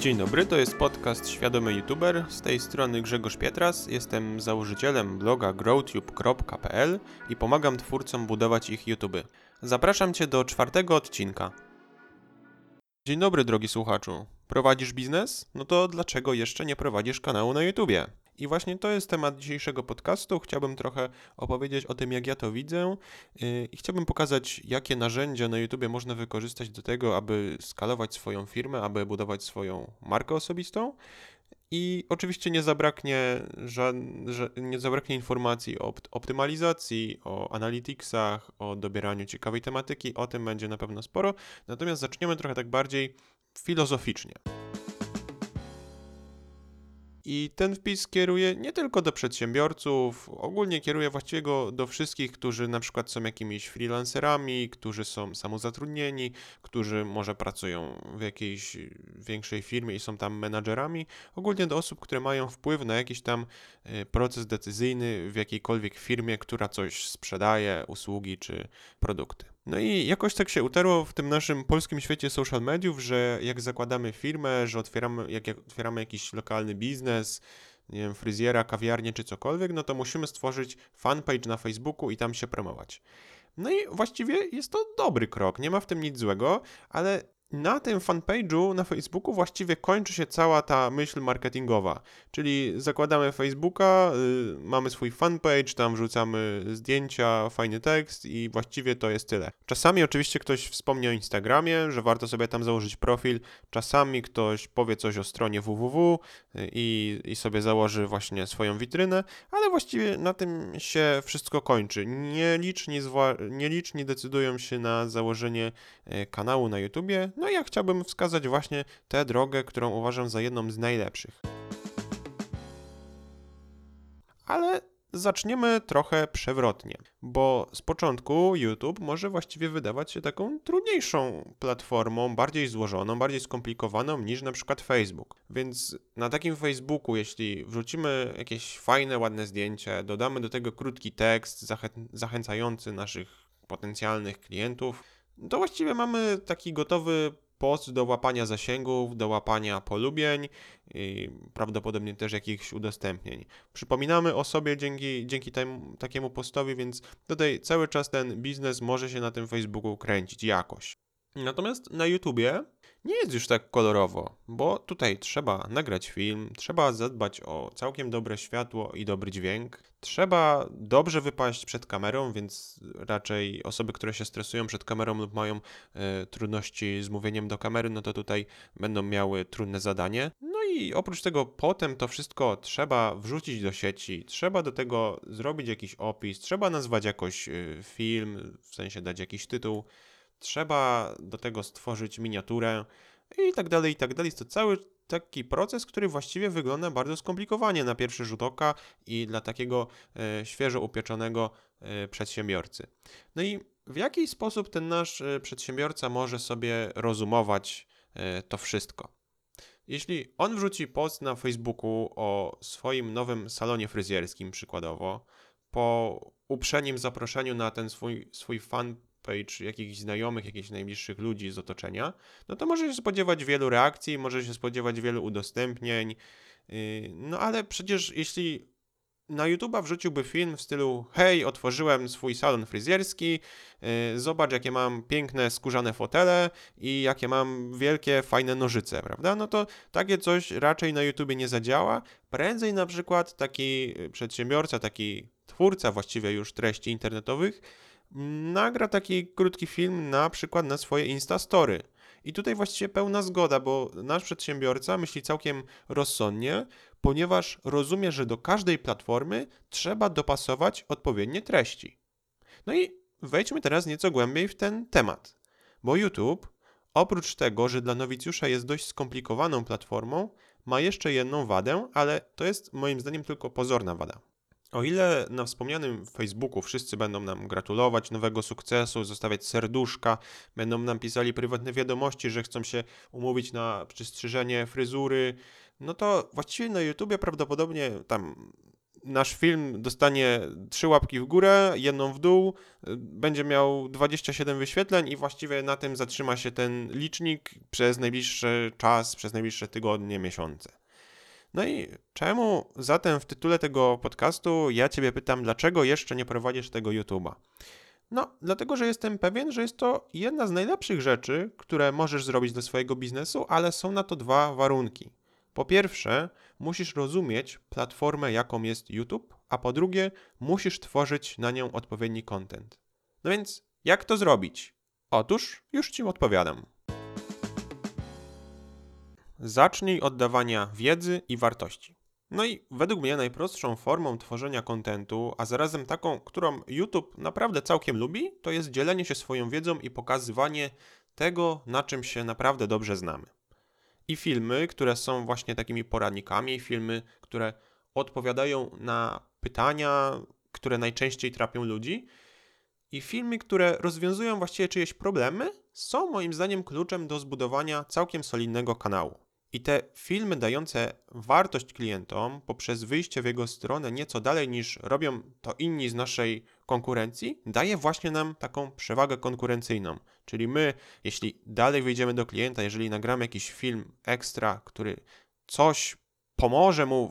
Dzień dobry, to jest podcast Świadomy YouTuber. Z tej strony Grzegorz Pietras. Jestem założycielem bloga growtube.pl i pomagam twórcom budować ich YouTube. Zapraszam Cię do czwartego odcinka. Dzień dobry, drogi słuchaczu. Prowadzisz biznes? No to dlaczego jeszcze nie prowadzisz kanału na YouTubie? I właśnie to jest temat dzisiejszego podcastu. Chciałbym trochę opowiedzieć o tym, jak ja to widzę yy, i chciałbym pokazać, jakie narzędzia na YouTube można wykorzystać do tego, aby skalować swoją firmę, aby budować swoją markę osobistą. I oczywiście nie zabraknie, nie zabraknie informacji o optymalizacji, o analyticsach, o dobieraniu ciekawej tematyki. O tym będzie na pewno sporo. Natomiast zaczniemy trochę tak bardziej filozoficznie. I ten wpis kieruje nie tylko do przedsiębiorców, ogólnie kieruje właściwie go do wszystkich, którzy na przykład są jakimiś freelancerami, którzy są samozatrudnieni, którzy może pracują w jakiejś większej firmie i są tam menadżerami, ogólnie do osób, które mają wpływ na jakiś tam e, proces decyzyjny w jakiejkolwiek firmie, która coś sprzedaje, usługi czy produkty. No i jakoś tak się utarło w tym naszym polskim świecie social mediów, że jak zakładamy firmę, że otwieramy, jak, otwieramy jakiś lokalny biznes, nie wiem, fryzjera, kawiarnię czy cokolwiek, no to musimy stworzyć fanpage na Facebooku i tam się promować. No i właściwie jest to dobry krok, nie ma w tym nic złego, ale na tym fanpage'u na Facebooku właściwie kończy się cała ta myśl marketingowa. Czyli zakładamy Facebooka, y, mamy swój fanpage, tam wrzucamy zdjęcia, fajny tekst i właściwie to jest tyle. Czasami oczywiście ktoś wspomni o Instagramie, że warto sobie tam założyć profil. Czasami ktoś powie coś o stronie www y, i, i sobie założy właśnie swoją witrynę, ale właściwie na tym się wszystko kończy. Nieliczni, nieliczni decydują się na założenie y, kanału na YouTubie no i ja chciałbym wskazać właśnie tę drogę, którą uważam za jedną z najlepszych. Ale zaczniemy trochę przewrotnie, bo z początku YouTube może właściwie wydawać się taką trudniejszą platformą, bardziej złożoną, bardziej skomplikowaną niż na przykład Facebook. Więc na takim Facebooku, jeśli wrzucimy jakieś fajne, ładne zdjęcie, dodamy do tego krótki tekst zachę zachęcający naszych potencjalnych klientów, to właściwie mamy taki gotowy post do łapania zasięgów, do łapania polubień i prawdopodobnie też jakichś udostępnień. Przypominamy o sobie dzięki, dzięki takiemu postowi, więc tutaj cały czas ten biznes może się na tym Facebooku kręcić jakoś. Natomiast na YouTubie nie jest już tak kolorowo, bo tutaj trzeba nagrać film, trzeba zadbać o całkiem dobre światło i dobry dźwięk, trzeba dobrze wypaść przed kamerą, więc raczej osoby, które się stresują przed kamerą lub mają e, trudności z mówieniem do kamery, no to tutaj będą miały trudne zadanie. No i oprócz tego potem to wszystko trzeba wrzucić do sieci, trzeba do tego zrobić jakiś opis, trzeba nazwać jakoś e, film, w sensie dać jakiś tytuł trzeba do tego stworzyć miniaturę i tak dalej, i tak dalej. Jest to cały taki proces, który właściwie wygląda bardzo skomplikowanie na pierwszy rzut oka i dla takiego e, świeżo upieczonego e, przedsiębiorcy. No i w jaki sposób ten nasz e, przedsiębiorca może sobie rozumować to wszystko? Jeśli on wrzuci post na Facebooku o swoim nowym salonie fryzjerskim, przykładowo, po uprzednim zaproszeniu na ten swój, swój fan page jakichś znajomych, jakichś najbliższych ludzi z otoczenia, no to może się spodziewać wielu reakcji, może się spodziewać wielu udostępnień. Yy, no ale przecież jeśli na YouTube'a wrzuciłby film w stylu hej, otworzyłem swój salon fryzjerski, yy, zobacz jakie mam piękne skórzane fotele i jakie mam wielkie, fajne nożyce, prawda? No to takie coś raczej na YouTubie nie zadziała. Prędzej na przykład taki przedsiębiorca, taki twórca właściwie już treści internetowych nagra taki krótki film na przykład na swoje Instastory. I tutaj właściwie pełna zgoda, bo nasz przedsiębiorca myśli całkiem rozsądnie, ponieważ rozumie, że do każdej platformy trzeba dopasować odpowiednie treści. No i wejdźmy teraz nieco głębiej w ten temat, bo YouTube, oprócz tego, że dla nowicjusza jest dość skomplikowaną platformą, ma jeszcze jedną wadę, ale to jest moim zdaniem tylko pozorna wada. O ile na wspomnianym Facebooku wszyscy będą nam gratulować nowego sukcesu, zostawiać serduszka, będą nam pisali prywatne wiadomości, że chcą się umówić na przystrzyżenie fryzury, no to właściwie na YouTubie prawdopodobnie tam nasz film dostanie trzy łapki w górę, jedną w dół, będzie miał 27 wyświetleń i właściwie na tym zatrzyma się ten licznik przez najbliższy czas, przez najbliższe tygodnie, miesiące. No i czemu zatem w tytule tego podcastu ja Ciebie pytam, dlaczego jeszcze nie prowadzisz tego YouTube'a? No, dlatego, że jestem pewien, że jest to jedna z najlepszych rzeczy, które możesz zrobić do swojego biznesu, ale są na to dwa warunki. Po pierwsze, musisz rozumieć platformę, jaką jest YouTube, a po drugie, musisz tworzyć na nią odpowiedni content. No więc, jak to zrobić? Otóż, już Ci odpowiadam. Zacznij od dawania wiedzy i wartości. No i według mnie najprostszą formą tworzenia kontentu, a zarazem taką, którą YouTube naprawdę całkiem lubi, to jest dzielenie się swoją wiedzą i pokazywanie tego, na czym się naprawdę dobrze znamy. I filmy, które są właśnie takimi poradnikami, filmy, które odpowiadają na pytania, które najczęściej trapią ludzi, i filmy, które rozwiązują właściwie czyjeś problemy, są moim zdaniem kluczem do zbudowania całkiem solidnego kanału. I te filmy dające wartość klientom poprzez wyjście w jego stronę nieco dalej niż robią to inni z naszej konkurencji, daje właśnie nam taką przewagę konkurencyjną. Czyli my, jeśli dalej wyjdziemy do klienta, jeżeli nagramy jakiś film ekstra, który coś pomoże mu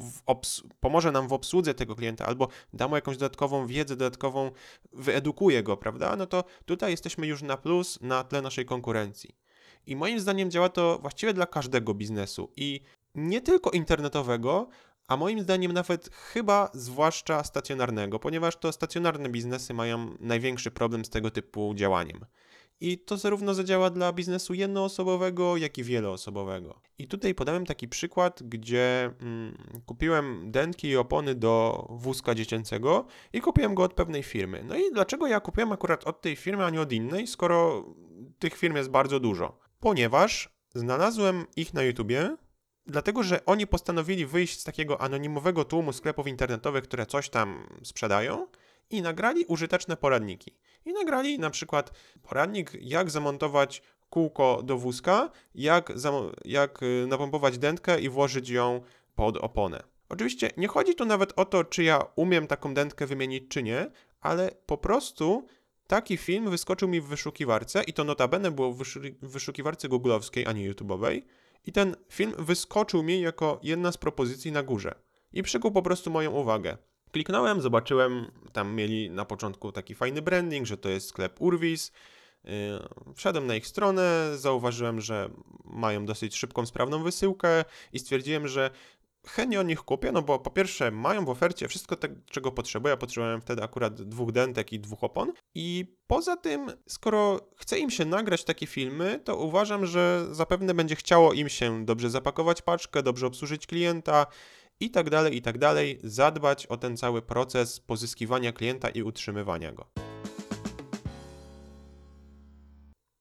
pomoże nam w obsłudze tego klienta albo da mu jakąś dodatkową wiedzę, dodatkową wyedukuje go, prawda? No to tutaj jesteśmy już na plus na tle naszej konkurencji. I moim zdaniem działa to właściwie dla każdego biznesu i nie tylko internetowego, a moim zdaniem nawet chyba zwłaszcza stacjonarnego, ponieważ to stacjonarne biznesy mają największy problem z tego typu działaniem. I to zarówno zadziała dla biznesu jednoosobowego, jak i wieloosobowego. I tutaj podałem taki przykład, gdzie mm, kupiłem denki i opony do wózka dziecięcego i kupiłem go od pewnej firmy. No i dlaczego ja kupiłem akurat od tej firmy, a nie od innej, skoro tych firm jest bardzo dużo? Ponieważ znalazłem ich na YouTubie, dlatego że oni postanowili wyjść z takiego anonimowego tłumu sklepów internetowych, które coś tam sprzedają i nagrali użyteczne poradniki. I nagrali na przykład poradnik, jak zamontować kółko do wózka, jak, jak y, napompować dętkę i włożyć ją pod oponę. Oczywiście nie chodzi tu nawet o to, czy ja umiem taką dętkę wymienić, czy nie, ale po prostu Taki film wyskoczył mi w wyszukiwarce i to notabene było w wyszukiwarce googlowskiej, a nie YouTube'owej. I ten film wyskoczył mi jako jedna z propozycji na górze. I przykuł po prostu moją uwagę. Kliknąłem, zobaczyłem, tam mieli na początku taki fajny branding, że to jest sklep Urwis. Yy, wszedłem na ich stronę, zauważyłem, że mają dosyć szybką, sprawną wysyłkę i stwierdziłem, że chętnie o nich kupię, no bo po pierwsze mają w ofercie wszystko te, czego potrzebuję, ja potrzebowałem wtedy akurat dwóch dentek i dwóch opon. I poza tym, skoro chce im się nagrać takie filmy, to uważam, że zapewne będzie chciało im się dobrze zapakować paczkę, dobrze obsłużyć klienta i tak dalej, i tak dalej, zadbać o ten cały proces pozyskiwania klienta i utrzymywania go.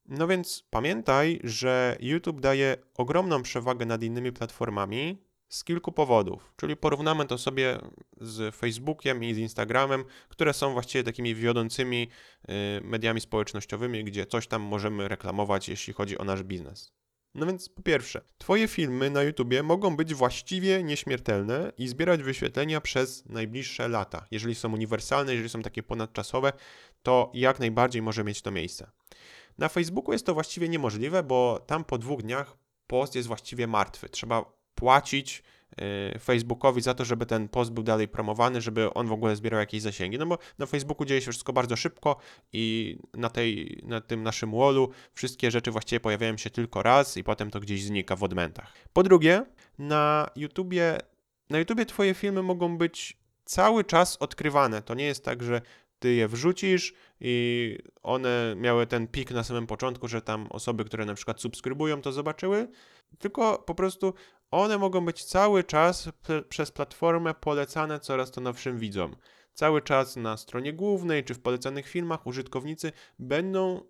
No więc pamiętaj, że YouTube daje ogromną przewagę nad innymi platformami, z kilku powodów. Czyli porównamy to sobie z Facebookiem i z Instagramem, które są właściwie takimi wiodącymi y, mediami społecznościowymi, gdzie coś tam możemy reklamować, jeśli chodzi o nasz biznes. No więc po pierwsze, Twoje filmy na YouTubie mogą być właściwie nieśmiertelne i zbierać wyświetlenia przez najbliższe lata. Jeżeli są uniwersalne, jeżeli są takie ponadczasowe, to jak najbardziej może mieć to miejsce. Na Facebooku jest to właściwie niemożliwe, bo tam po dwóch dniach post jest właściwie martwy. Trzeba płacić y, Facebookowi za to, żeby ten post był dalej promowany, żeby on w ogóle zbierał jakieś zasięgi. No bo na Facebooku dzieje się wszystko bardzo szybko i na, tej, na tym naszym wallu wszystkie rzeczy właściwie pojawiają się tylko raz i potem to gdzieś znika w odmentach. Po drugie, na YouTubie, na YouTubie twoje filmy mogą być cały czas odkrywane. To nie jest tak, że ty je wrzucisz i one miały ten pik na samym początku, że tam osoby, które na przykład subskrybują, to zobaczyły, tylko po prostu one mogą być cały czas przez platformę polecane coraz to nowszym widzom. Cały czas na stronie głównej czy w polecanych filmach użytkownicy będą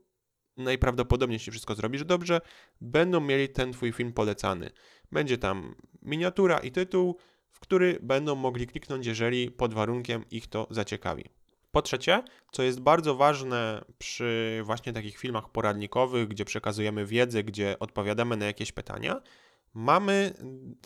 najprawdopodobniej, jeśli wszystko zrobisz dobrze, będą mieli ten twój film polecany. Będzie tam miniatura i tytuł, w który będą mogli kliknąć, jeżeli pod warunkiem ich to zaciekawi. Po trzecie, co jest bardzo ważne przy właśnie takich filmach poradnikowych, gdzie przekazujemy wiedzę, gdzie odpowiadamy na jakieś pytania, mamy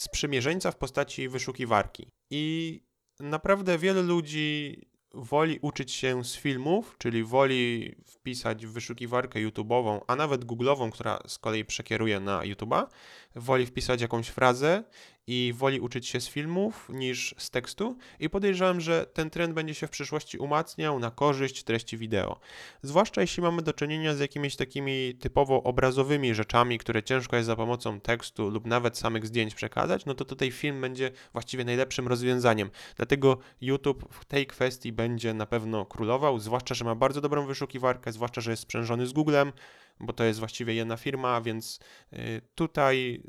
sprzymierzeńca w postaci wyszukiwarki. I naprawdę wiele ludzi woli uczyć się z filmów, czyli woli wpisać w wyszukiwarkę YouTube'ową, a nawet Google'ową, która z kolei przekieruje na YouTube'a, woli wpisać jakąś frazę i woli uczyć się z filmów niż z tekstu i podejrzewam, że ten trend będzie się w przyszłości umacniał na korzyść treści wideo. Zwłaszcza jeśli mamy do czynienia z jakimiś takimi typowo obrazowymi rzeczami, które ciężko jest za pomocą tekstu lub nawet samych zdjęć przekazać, no to tutaj film będzie właściwie najlepszym rozwiązaniem. Dlatego YouTube w tej kwestii będzie na pewno królował, zwłaszcza, że ma bardzo dobrą wyszukiwarkę, zwłaszcza, że jest sprzężony z Googlem, bo to jest właściwie jedna firma, więc y, tutaj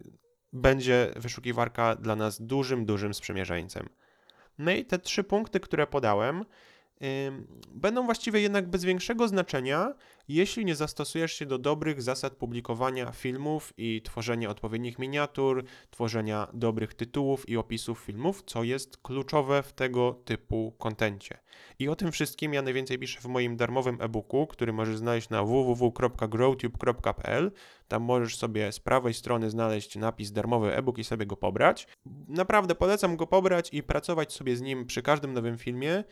będzie wyszukiwarka dla nas dużym, dużym sprzymierzeńcem. No i te trzy punkty, które podałem, będą właściwie jednak bez większego znaczenia, jeśli nie zastosujesz się do dobrych zasad publikowania filmów i tworzenia odpowiednich miniatur, tworzenia dobrych tytułów i opisów filmów, co jest kluczowe w tego typu kontencie. I o tym wszystkim ja najwięcej piszę w moim darmowym e-booku, który możesz znaleźć na www.growtube.pl. Tam możesz sobie z prawej strony znaleźć napis darmowy e-book i sobie go pobrać. Naprawdę polecam go pobrać i pracować sobie z nim przy każdym nowym filmie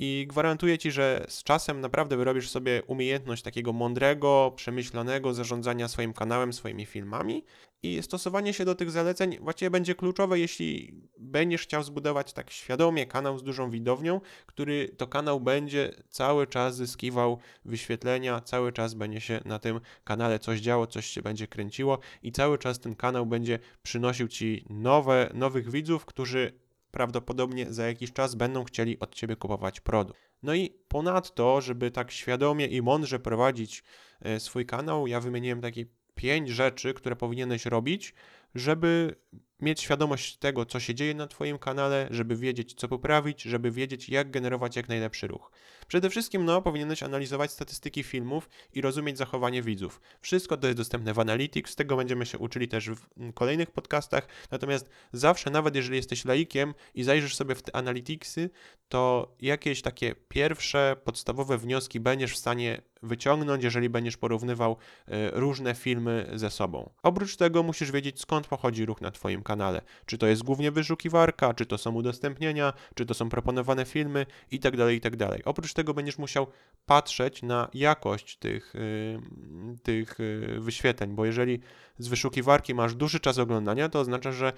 i gwarantuję Ci, że z czasem naprawdę wyrobisz sobie umiejętność takiego mądrego, przemyślanego zarządzania swoim kanałem, swoimi filmami. I stosowanie się do tych zaleceń właściwie będzie kluczowe, jeśli będziesz chciał zbudować tak świadomie kanał z dużą widownią, który to kanał będzie cały czas zyskiwał wyświetlenia, cały czas będzie się na tym kanale coś działo, coś się będzie kręciło i cały czas ten kanał będzie przynosił Ci nowe, nowych widzów, którzy prawdopodobnie za jakiś czas będą chcieli od Ciebie kupować produkt. No i ponadto, żeby tak świadomie i mądrze prowadzić e, swój kanał, ja wymieniłem takie pięć rzeczy, które powinieneś robić, żeby mieć świadomość tego, co się dzieje na Twoim kanale, żeby wiedzieć, co poprawić, żeby wiedzieć, jak generować jak najlepszy ruch. Przede wszystkim, no, powinieneś analizować statystyki filmów i rozumieć zachowanie widzów. Wszystko to jest dostępne w Analytics, tego będziemy się uczyli też w kolejnych podcastach, natomiast zawsze, nawet jeżeli jesteś laikiem i zajrzysz sobie w te Analyticsy, to jakieś takie pierwsze, podstawowe wnioski będziesz w stanie wyciągnąć, jeżeli będziesz porównywał e, różne filmy ze sobą. Oprócz tego musisz wiedzieć, skąd pochodzi ruch na Twoim kanale. Czy to jest głównie wyszukiwarka, czy to są udostępnienia, czy to są proponowane filmy itd., tak itd. Tak Oprócz tego będziesz musiał patrzeć na jakość tych, y, tych y, wyświetleń, bo jeżeli z wyszukiwarki masz duży czas oglądania, to oznacza, że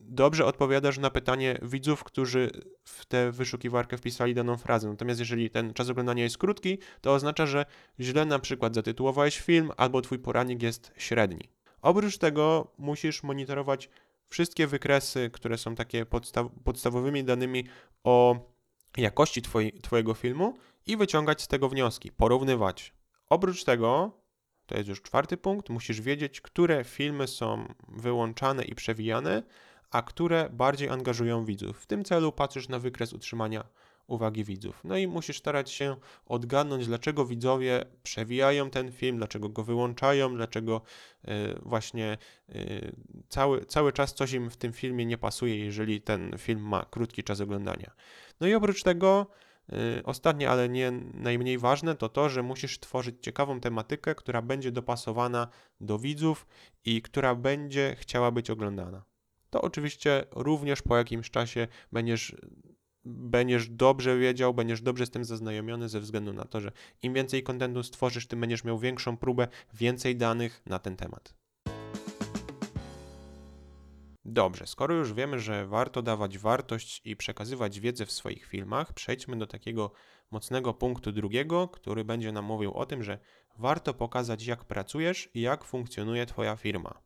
dobrze odpowiadasz na pytanie widzów, którzy w tę wyszukiwarkę wpisali daną frazę. Natomiast jeżeli ten czas oglądania jest krótki, to oznacza, że źle na przykład zatytułowałeś film albo twój poradnik jest średni. Oprócz tego musisz monitorować wszystkie wykresy, które są takie podstaw podstawowymi danymi o jakości twoi Twojego filmu i wyciągać z tego wnioski, porównywać. Oprócz tego, to jest już czwarty punkt, musisz wiedzieć, które filmy są wyłączane i przewijane, a które bardziej angażują widzów. W tym celu patrzysz na wykres utrzymania uwagi widzów. No i musisz starać się odgadnąć, dlaczego widzowie przewijają ten film, dlaczego go wyłączają, dlaczego y, właśnie y, cały, cały czas coś im w tym filmie nie pasuje, jeżeli ten film ma krótki czas oglądania. No i oprócz tego y, Ostatnie, ale nie najmniej ważne, to to, że musisz tworzyć ciekawą tematykę, która będzie dopasowana do widzów i która będzie chciała być oglądana. To oczywiście również po jakimś czasie będziesz będziesz dobrze wiedział, będziesz dobrze z tym zaznajomiony ze względu na to, że im więcej kontentu stworzysz, tym będziesz miał większą próbę, więcej danych na ten temat. Dobrze, skoro już wiemy, że warto dawać wartość i przekazywać wiedzę w swoich filmach, przejdźmy do takiego mocnego punktu drugiego, który będzie nam mówił o tym, że warto pokazać, jak pracujesz i jak funkcjonuje Twoja firma.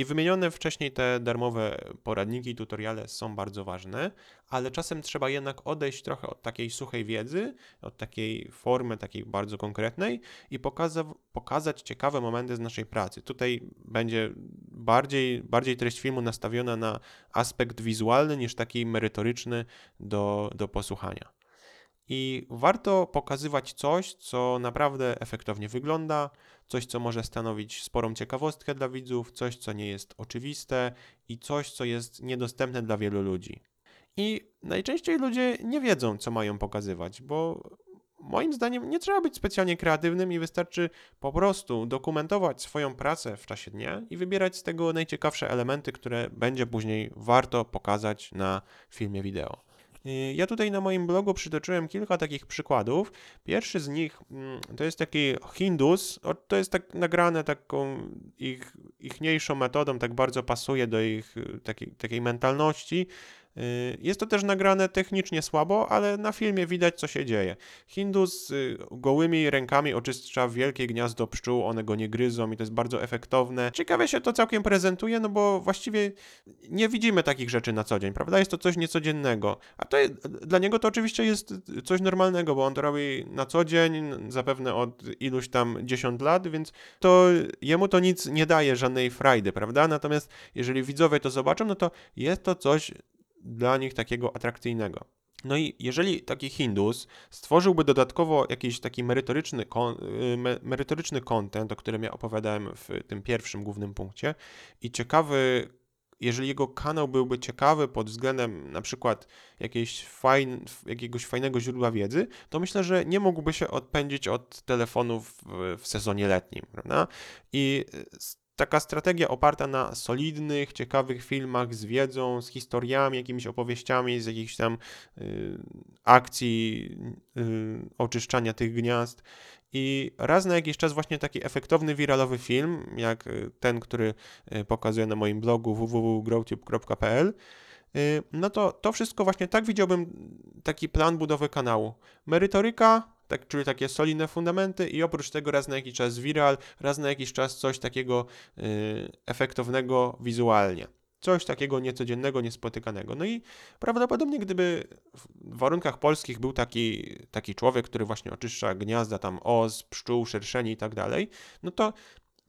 I wymienione wcześniej te darmowe poradniki, tutoriale są bardzo ważne, ale czasem trzeba jednak odejść trochę od takiej suchej wiedzy, od takiej formy, takiej bardzo konkretnej i pokaza pokazać ciekawe momenty z naszej pracy. Tutaj będzie bardziej, bardziej treść filmu nastawiona na aspekt wizualny niż taki merytoryczny do, do posłuchania. I warto pokazywać coś, co naprawdę efektownie wygląda, coś, co może stanowić sporą ciekawostkę dla widzów, coś, co nie jest oczywiste i coś, co jest niedostępne dla wielu ludzi. I najczęściej ludzie nie wiedzą, co mają pokazywać, bo moim zdaniem nie trzeba być specjalnie kreatywnym i wystarczy po prostu dokumentować swoją pracę w czasie dnia i wybierać z tego najciekawsze elementy, które będzie później warto pokazać na filmie wideo. Ja tutaj na moim blogu przytoczyłem kilka takich przykładów. Pierwszy z nich mm, to jest taki Hindus, to jest tak nagrane taką ich ichniejszą metodą, tak bardzo pasuje do ich takiej, takiej mentalności. Y, jest to też nagrane technicznie słabo, ale na filmie widać, co się dzieje. Hindus z gołymi rękami oczyszcza wielkie gniazdo pszczół, one go nie gryzą i to jest bardzo efektowne. Ciekawie się to całkiem prezentuje, no bo właściwie nie widzimy takich rzeczy na co dzień, prawda? Jest to coś niecodziennego. A to jest, dla niego to oczywiście jest coś normalnego, bo on to robi na co dzień, zapewne od iluś tam 10 lat, więc to jemu to nic nie daje, żadnej frajdy, prawda? Natomiast jeżeli widzowie to zobaczą, no to jest to coś dla nich takiego atrakcyjnego. No i jeżeli taki Hindus stworzyłby dodatkowo jakiś taki merytoryczny, y, merytoryczny content, o którym ja opowiadałem w tym pierwszym głównym punkcie i ciekawy, jeżeli jego kanał byłby ciekawy pod względem na przykład jakiejś fajn, jakiegoś fajnego źródła wiedzy, to myślę, że nie mógłby się odpędzić od telefonów w, w sezonie letnim, prawda? I taka strategia oparta na solidnych, ciekawych filmach z wiedzą, z historiami, jakimiś opowieściami, z jakichś tam y, akcji y, oczyszczania tych gniazd. I raz na jakiś czas właśnie taki efektowny, wiralowy film, jak y, ten, który y, pokazuję na moim blogu www.growtube.pl, y, no to to wszystko właśnie tak widziałbym taki plan budowy kanału. Merytoryka, tak, czyli takie solidne fundamenty i oprócz tego raz na jakiś czas viral, raz na jakiś czas coś takiego yy, efektownego wizualnie. Coś takiego niecodziennego, niespotykanego. No i prawdopodobnie gdyby w warunkach polskich był taki, taki człowiek, który właśnie oczyszcza gniazda tam os, pszczół, szerszeni i tak dalej, no to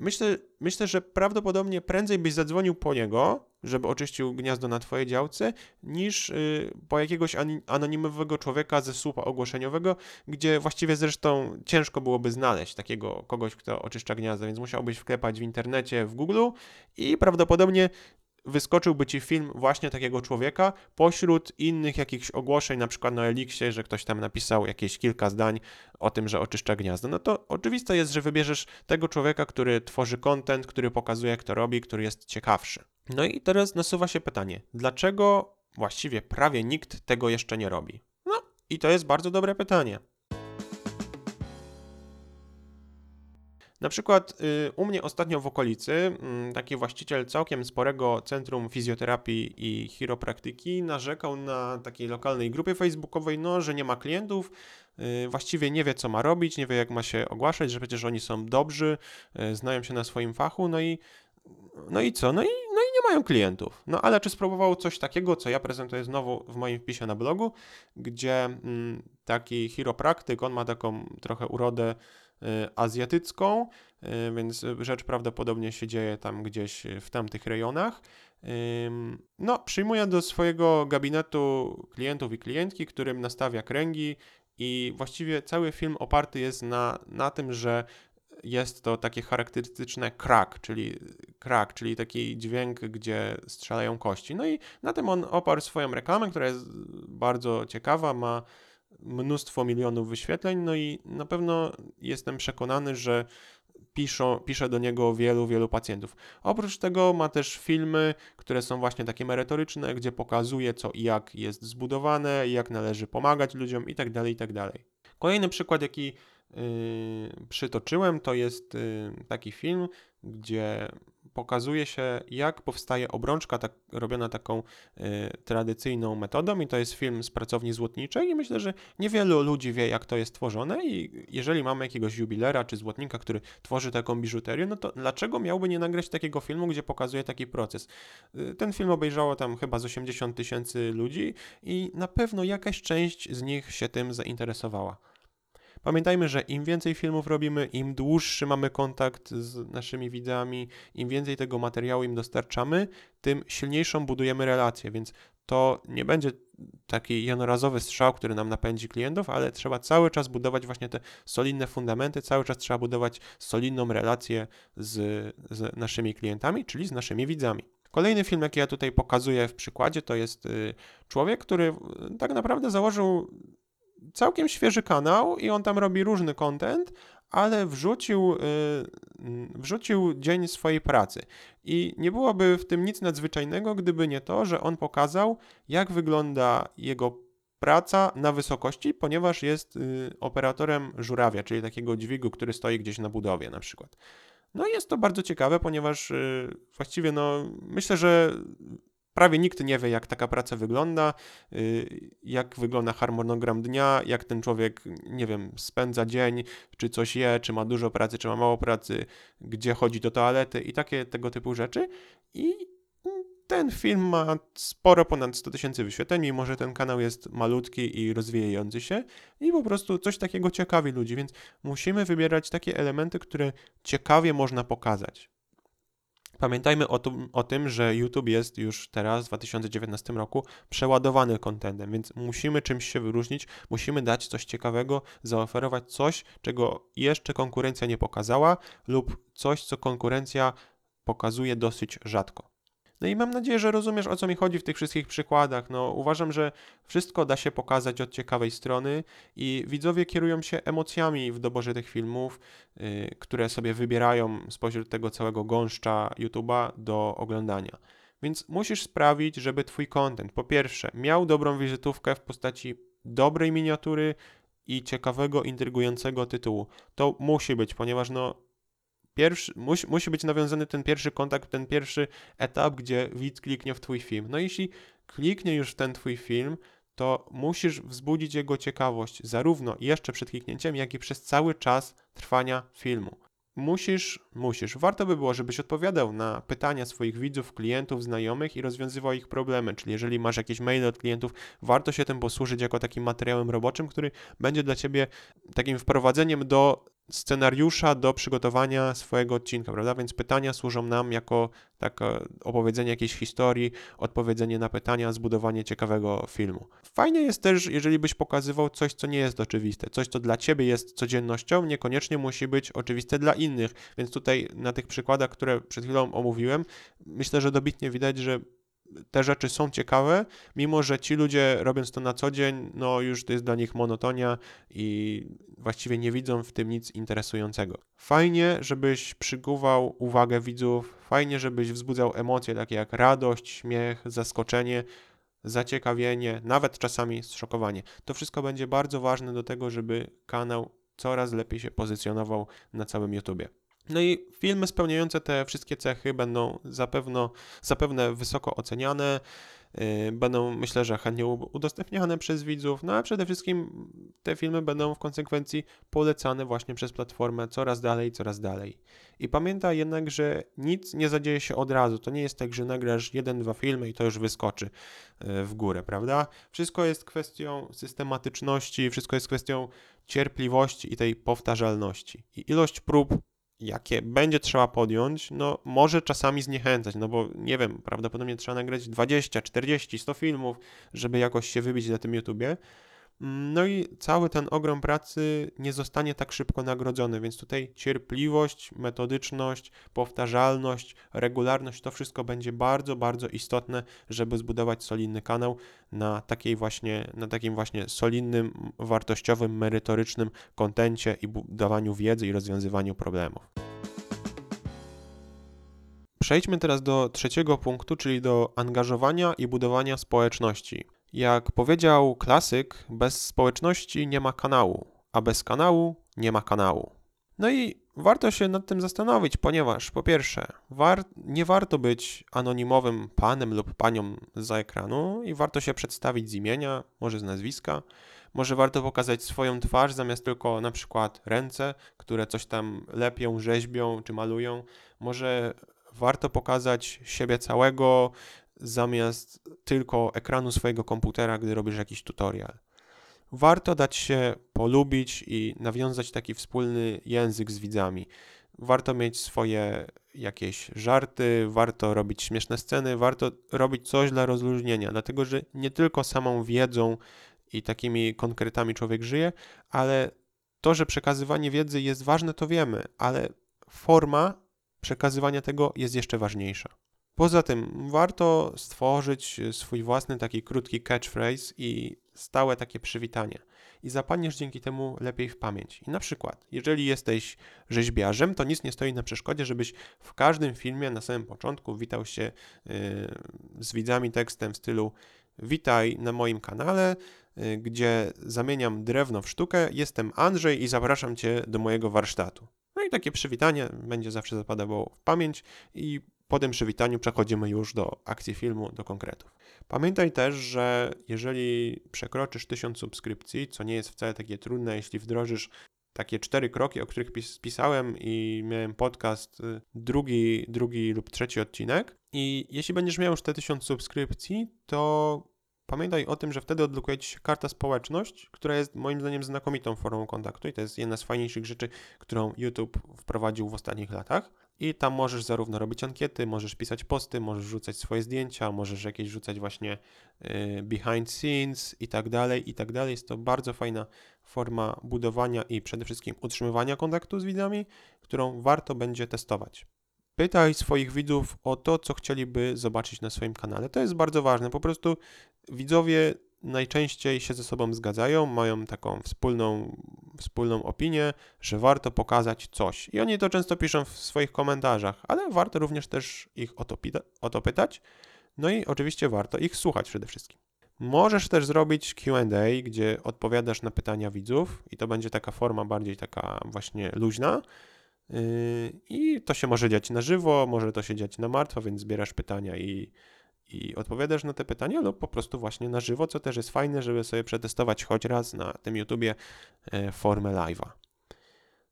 Myślę, myślę, że prawdopodobnie prędzej byś zadzwonił po niego, żeby oczyścił gniazdo na twojej działce, niż y, po jakiegoś anonimowego człowieka ze słupa ogłoszeniowego, gdzie właściwie zresztą ciężko byłoby znaleźć takiego kogoś, kto oczyszcza gniazdo, więc musiałbyś wklepać w internecie, w Google i prawdopodobnie wyskoczyłby ci film właśnie takiego człowieka pośród innych jakichś ogłoszeń, na przykład na Elixie, że ktoś tam napisał jakieś kilka zdań o tym, że oczyszcza gniazdo. No to oczywiste jest, że wybierzesz tego człowieka, który tworzy content, który pokazuje, kto robi, który jest ciekawszy. No i teraz nasuwa się pytanie, dlaczego właściwie prawie nikt tego jeszcze nie robi? No i to jest bardzo dobre pytanie. Na przykład y, u mnie ostatnio w okolicy mm, taki właściciel całkiem sporego centrum fizjoterapii i chiropraktyki narzekał na takiej lokalnej grupie facebookowej, no, że nie ma klientów, y, właściwie nie wie co ma robić, nie wie jak ma się ogłaszać, że przecież oni są dobrzy, y, znają się na swoim fachu, no i no i co? No i, no i nie mają klientów. No ale czy spróbował coś takiego, co ja prezentuję znowu w moim wpisie na blogu, gdzie mm, taki chiropraktyk, on ma taką trochę urodę azjatycką, y, więc rzecz prawdopodobnie się dzieje tam gdzieś w tamtych rejonach. No, przyjmuje do swojego gabinetu klientów i klientki, którym nastawia kręgi i właściwie cały film oparty jest na, na tym, że jest to takie charakterystyczne crack, czyli crack, czyli taki dźwięk, gdzie strzelają kości. No i na tym on oparł swoją reklamę, która jest bardzo ciekawa, ma mnóstwo milionów wyświetleń, no i na pewno jestem przekonany, że piszą, pisze do niego wielu, wielu pacjentów. Oprócz tego ma też filmy, które są właśnie takie merytoryczne, gdzie pokazuje co i jak jest zbudowane, jak należy pomagać ludziom itd., tak itd. Tak Kolejny przykład, jaki yy, przytoczyłem, to jest yy, taki film, gdzie pokazuje się, jak powstaje obrączka tak, robiona taką y, tradycyjną metodą i to jest film z pracowni złotniczej i myślę, że niewielu ludzi wie, jak to jest tworzone i jeżeli mamy jakiegoś jubilera czy złotnika, który tworzy taką biżuterię, no to dlaczego miałby nie nagrać takiego filmu, gdzie pokazuje taki proces? Y, ten film obejrzało tam chyba z 80 tysięcy ludzi i na pewno jakaś część z nich się tym zainteresowała. Pamiętajmy, że im więcej filmów robimy, im dłuższy mamy kontakt z naszymi widzami, im więcej tego materiału im dostarczamy, tym silniejszą budujemy relację, więc to nie będzie taki jednorazowy strzał, który nam napędzi klientów, ale trzeba cały czas budować właśnie te solidne fundamenty, cały czas trzeba budować solidną relację z, z naszymi klientami, czyli z naszymi widzami. Kolejny film, jaki ja tutaj pokazuję w przykładzie, to jest y, człowiek, który tak naprawdę założył całkiem świeży kanał i on tam robi różny content, ale wrzucił, yy, wrzucił dzień swojej pracy. I nie byłoby w tym nic nadzwyczajnego, gdyby nie to, że on pokazał, jak wygląda jego praca na wysokości, ponieważ jest y, operatorem żurawia, czyli takiego dźwigu, który stoi gdzieś na budowie na przykład. No jest to bardzo ciekawe, ponieważ y, właściwie no myślę, że prawie nikt nie wie, jak taka praca wygląda, y, jak wygląda harmonogram dnia, jak ten człowiek, nie wiem, spędza dzień, czy coś je, czy ma dużo pracy, czy ma mało pracy, gdzie chodzi do toalety i takie tego typu rzeczy. I ten film ma sporo ponad 100 tysięcy wyświetleń, mimo że ten kanał jest malutki i rozwijający się i po prostu coś takiego ciekawi ludzi, więc musimy wybierać takie elementy, które ciekawie można pokazać. Pamiętajmy o, tu, o, tym, że YouTube jest już teraz w 2019 roku przeładowany kontentem, więc musimy czymś się wyróżnić, musimy dać coś ciekawego, zaoferować coś, czego jeszcze konkurencja nie pokazała, lub coś, co konkurencja pokazuje dosyć rzadko. No i mam nadzieję, że rozumiesz o co mi chodzi w tych wszystkich przykładach. No, uważam, że wszystko da się pokazać od ciekawej strony i widzowie kierują się emocjami w doborze tych filmów, yy, które sobie wybierają spośród tego całego gąszcza YouTube'a do oglądania. Więc musisz sprawić, żeby Twój content po pierwsze miał dobrą wizytówkę w postaci dobrej miniatury i ciekawego, intrygującego tytułu. To musi być, ponieważ no pierwszy, musi, musi być nawiązany ten pierwszy kontakt, ten pierwszy etap, gdzie widz kliknie w Twój film. No jeśli kliknie już w ten Twój film, to musisz wzbudzić jego ciekawość, zarówno jeszcze przed kliknięciem, jak i przez cały czas trwania filmu. Musisz, musisz. Warto by było, żebyś odpowiadał na pytania swoich widzów, klientów, znajomych i rozwiązywał ich problemy. Czyli jeżeli masz jakieś maile od klientów, warto się tym posłużyć jako takim materiałem roboczym, który będzie dla ciebie takim wprowadzeniem do scenariusza do przygotowania swojego odcinka, prawda? Więc pytania służą nam jako takie opowiedzenie jakiejś historii, odpowiedzenie na pytania, zbudowanie ciekawego filmu. Fajnie jest też, jeżeli byś pokazywał coś, co nie jest oczywiste, coś, co dla ciebie jest codziennością, niekoniecznie musi być oczywiste dla innych. Więc tutaj na tych przykładach, które przed chwilą omówiłem, myślę, że dobitnie widać, że te rzeczy są ciekawe, mimo że ci ludzie robiąc to na co dzień, no już to jest dla nich monotonia i właściwie nie widzą w tym nic interesującego. Fajnie, żebyś przykuwał uwagę widzów, fajnie, żebyś wzbudzał emocje takie jak radość, śmiech, zaskoczenie, zaciekawienie, nawet czasami zszokowanie. To wszystko będzie bardzo ważne do tego, żeby kanał coraz lepiej się pozycjonował na całym YouTubie. No i filmy spełniające te wszystkie cechy będą zapewne, zapewne wysoko oceniane, yy, będą myślę, że chętnie udostępniane przez widzów, no a przede wszystkim te filmy będą w konsekwencji polecane właśnie przez platformę coraz dalej, coraz dalej. I pamiętaj jednak, że nic nie zadzieje się od razu. To nie jest tak, że nagrasz jeden, dwa filmy i to już wyskoczy yy, w górę, prawda? Wszystko jest kwestią systematyczności, wszystko jest kwestią cierpliwości i tej powtarzalności. I ilość prób jakie będzie trzeba podjąć, no może czasami zniechęcać, no bo nie wiem, prawdopodobnie trzeba nagrać 20, 40, 100 filmów, żeby jakoś się wybić na tym YouTubie. No i cały ten ogrom pracy nie zostanie tak szybko nagrodzony, więc tutaj cierpliwość, metodyczność, powtarzalność, regularność to wszystko będzie bardzo, bardzo istotne, żeby zbudować solidny kanał na takiej właśnie, na takim właśnie solidnym, wartościowym, merytorycznym kontencie i budowaniu wiedzy i rozwiązywaniu problemów. Przejdźmy teraz do trzeciego punktu, czyli do angażowania i budowania społeczności. Jak powiedział klasyk, bez społeczności nie ma kanału, a bez kanału nie ma kanału. No i warto się nad tym zastanowić, ponieważ po pierwsze, war nie warto być anonimowym panem lub panią za ekranu i warto się przedstawić z imienia, może z nazwiska. Może warto pokazać swoją twarz zamiast tylko na przykład ręce, które coś tam lepią, rzeźbią czy malują. Może warto pokazać siebie całego, zamiast tylko ekranu swojego komputera, gdy robisz jakiś tutorial. Warto dać się polubić i nawiązać taki wspólny język z widzami. Warto mieć swoje jakieś żarty, warto robić śmieszne sceny, warto robić coś dla rozluźnienia, dlatego że nie tylko samą wiedzą i takimi konkretami człowiek żyje, ale to, że przekazywanie wiedzy jest ważne, to wiemy, ale forma przekazywania tego jest jeszcze ważniejsza. Poza tym warto stworzyć swój własny taki krótki catchphrase i stałe takie przywitanie. I zapadniesz dzięki temu lepiej w pamięć. I na przykład, jeżeli jesteś rzeźbiarzem, to nic nie stoi na przeszkodzie, żebyś w każdym filmie na samym początku witał się yy, z widzami tekstem w stylu Witaj na moim kanale. y, gdzie zamieniam drewno w sztukę. Jestem Andrzej i zapraszam Cię do mojego warsztatu. No i takie przywitanie będzie zawsze zapadało w pamięć i po tym przywitaniu przechodzimy już do akcji filmu, do konkretów. Pamiętaj też, że jeżeli przekroczysz 1000 subskrypcji, co nie jest wcale takie trudne, jeśli wdrożysz takie cztery kroki, o których pis pisałem i miałem podcast y, drugi, drugi lub trzeci odcinek. I jeśli będziesz miał już te 1000 subskrypcji, to pamiętaj o tym, że wtedy odblokuje Ci się karta społeczność, która jest moim zdaniem znakomitą formą kontaktu i to jest jedna z fajniejszych rzeczy, którą YouTube wprowadził w ostatnich latach. I tam możesz zarówno robić ankiety, możesz pisać posty, możesz rzucać swoje zdjęcia, możesz jakieś rzucać właśnie y, behind scenes i tak dalej, i tak dalej. Jest to bardzo fajna forma budowania i przede wszystkim utrzymywania kontaktu z widzami, którą warto będzie testować. Pytaj swoich widzów o to, co chcieliby zobaczyć na swoim kanale. To jest bardzo ważne. Po prostu widzowie najczęściej się ze sobą zgadzają, mają taką wspólną, wspólną opinię, że warto pokazać coś. I oni to często piszą w swoich komentarzach, ale warto również też ich o to, o to pytać. No i oczywiście warto ich słuchać przede wszystkim. Możesz też zrobić QA, gdzie odpowiadasz na pytania widzów, i to będzie taka forma bardziej taka właśnie luźna. Yy, I to się może dziać na żywo, może to się dziać na martwo, więc zbierasz pytania i i odpowiadasz na te pytania lub po prostu właśnie na żywo, co też jest fajne, żeby sobie przetestować choć raz na tym YouTubie e, formę live'a.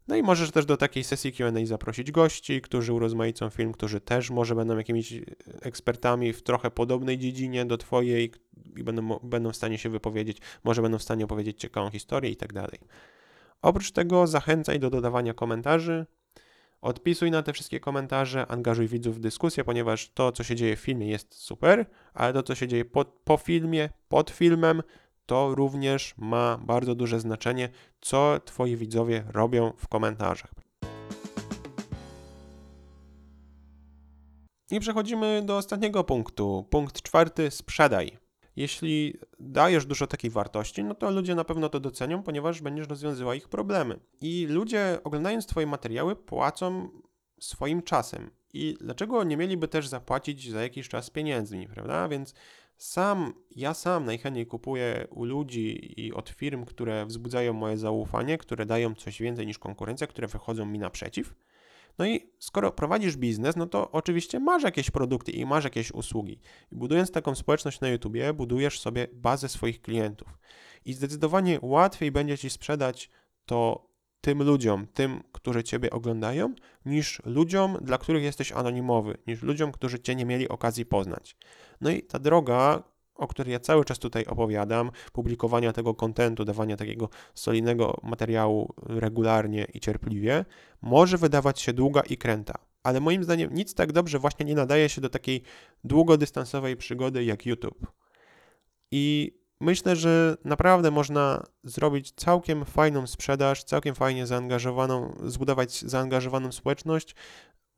No i możesz też do takiej sesji Q&A zaprosić gości, którzy urozmaicą film, którzy też może będą jakimiś ekspertami w trochę podobnej dziedzinie do twojej i będą, będą w stanie się wypowiedzieć, może będą w stanie opowiedzieć ciekawą historię i tak dalej. Oprócz tego zachęcaj do dodawania komentarzy, Odpisuj na te wszystkie komentarze, angażuj widzów w dyskusję, ponieważ to, co się dzieje w filmie, jest super, ale to, co się dzieje po, po filmie, pod filmem, to również ma bardzo duże znaczenie, co Twoi widzowie robią w komentarzach. I przechodzimy do ostatniego punktu. Punkt czwarty: sprzedaj. Jeśli dajesz dużo takiej wartości, no to ludzie na pewno to docenią, ponieważ będziesz rozwiązywał ich problemy. I ludzie, oglądając Twoje materiały, płacą swoim czasem. I dlaczego nie mieliby też zapłacić za jakiś czas pieniędzmi, prawda? Więc sam, ja sam najchętniej kupuję u ludzi i od firm, które wzbudzają moje zaufanie, które dają coś więcej niż konkurencja, które wychodzą mi naprzeciw. No i skoro prowadzisz biznes, no to oczywiście masz jakieś produkty i masz jakieś usługi. I budując taką społeczność na YouTubie, budujesz sobie bazę swoich klientów. I zdecydowanie łatwiej będzie ci sprzedać to tym ludziom, tym, którzy Ciebie oglądają, niż ludziom, dla których jesteś anonimowy, niż ludziom, którzy Cię nie mieli okazji poznać. No i ta droga, o której ja cały czas tutaj opowiadam, publikowania tego kontentu, dawania takiego solidnego materiału regularnie i cierpliwie, może wydawać się długa i kręta. Ale moim zdaniem nic tak dobrze właśnie nie nadaje się do takiej długodystansowej przygody jak YouTube. I myślę, że naprawdę można zrobić całkiem fajną sprzedaż, całkiem fajnie zaangażowaną, zbudować zaangażowaną społeczność,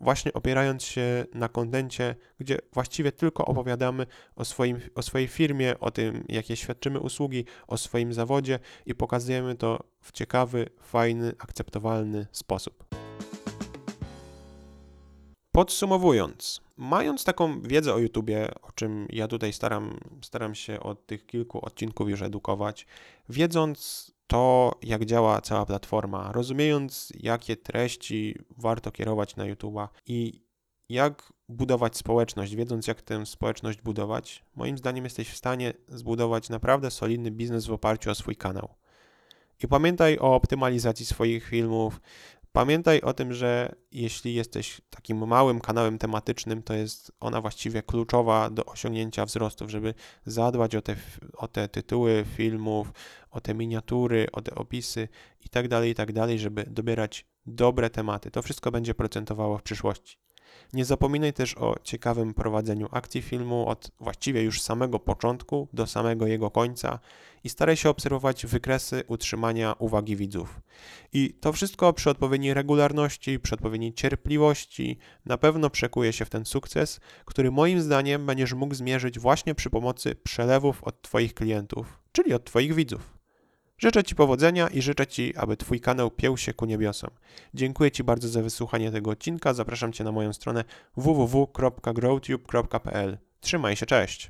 właśnie opierając się na kontencie, gdzie właściwie tylko opowiadamy o, swoim, o swojej firmie, o tym, jakie świadczymy usługi, o swoim zawodzie i pokazujemy to w ciekawy, fajny, akceptowalny sposób. Podsumowując, mając taką wiedzę o YouTubie, o czym ja tutaj staram, staram się od tych kilku odcinków już edukować, wiedząc to, jak działa cała platforma, rozumiejąc, jakie treści warto kierować na YouTube'a i jak budować społeczność, wiedząc, jak tę społeczność budować, moim zdaniem jesteś w stanie zbudować naprawdę solidny biznes w oparciu o swój kanał. I pamiętaj o optymalizacji swoich filmów, Pamiętaj o tym, że jeśli jesteś takim małym kanałem tematycznym, to jest ona właściwie kluczowa do osiągnięcia wzrostów, żeby zadbać o te, o te tytuły filmów, o te miniatury, o te opisy itd., tak itd., tak żeby dobierać dobre tematy. To wszystko będzie procentowało w przyszłości. Nie zapominaj też o ciekawym prowadzeniu akcji filmu od właściwie już samego początku do samego jego końca i staraj się obserwować wykresy utrzymania uwagi widzów. I to wszystko przy odpowiedniej regularności, przy odpowiedniej cierpliwości na pewno przekuje się w ten sukces, który moim zdaniem będziesz mógł zmierzyć właśnie przy pomocy przelewów od Twoich klientów, czyli od Twoich widzów. Życzę Ci powodzenia i życzę Ci, aby Twój kanał pieł się ku niebiosom. Dziękuję Ci bardzo za wysłuchanie tego odcinka. Zapraszam Cię na moją stronę www.growtube.pl. Trzymaj się, cześć!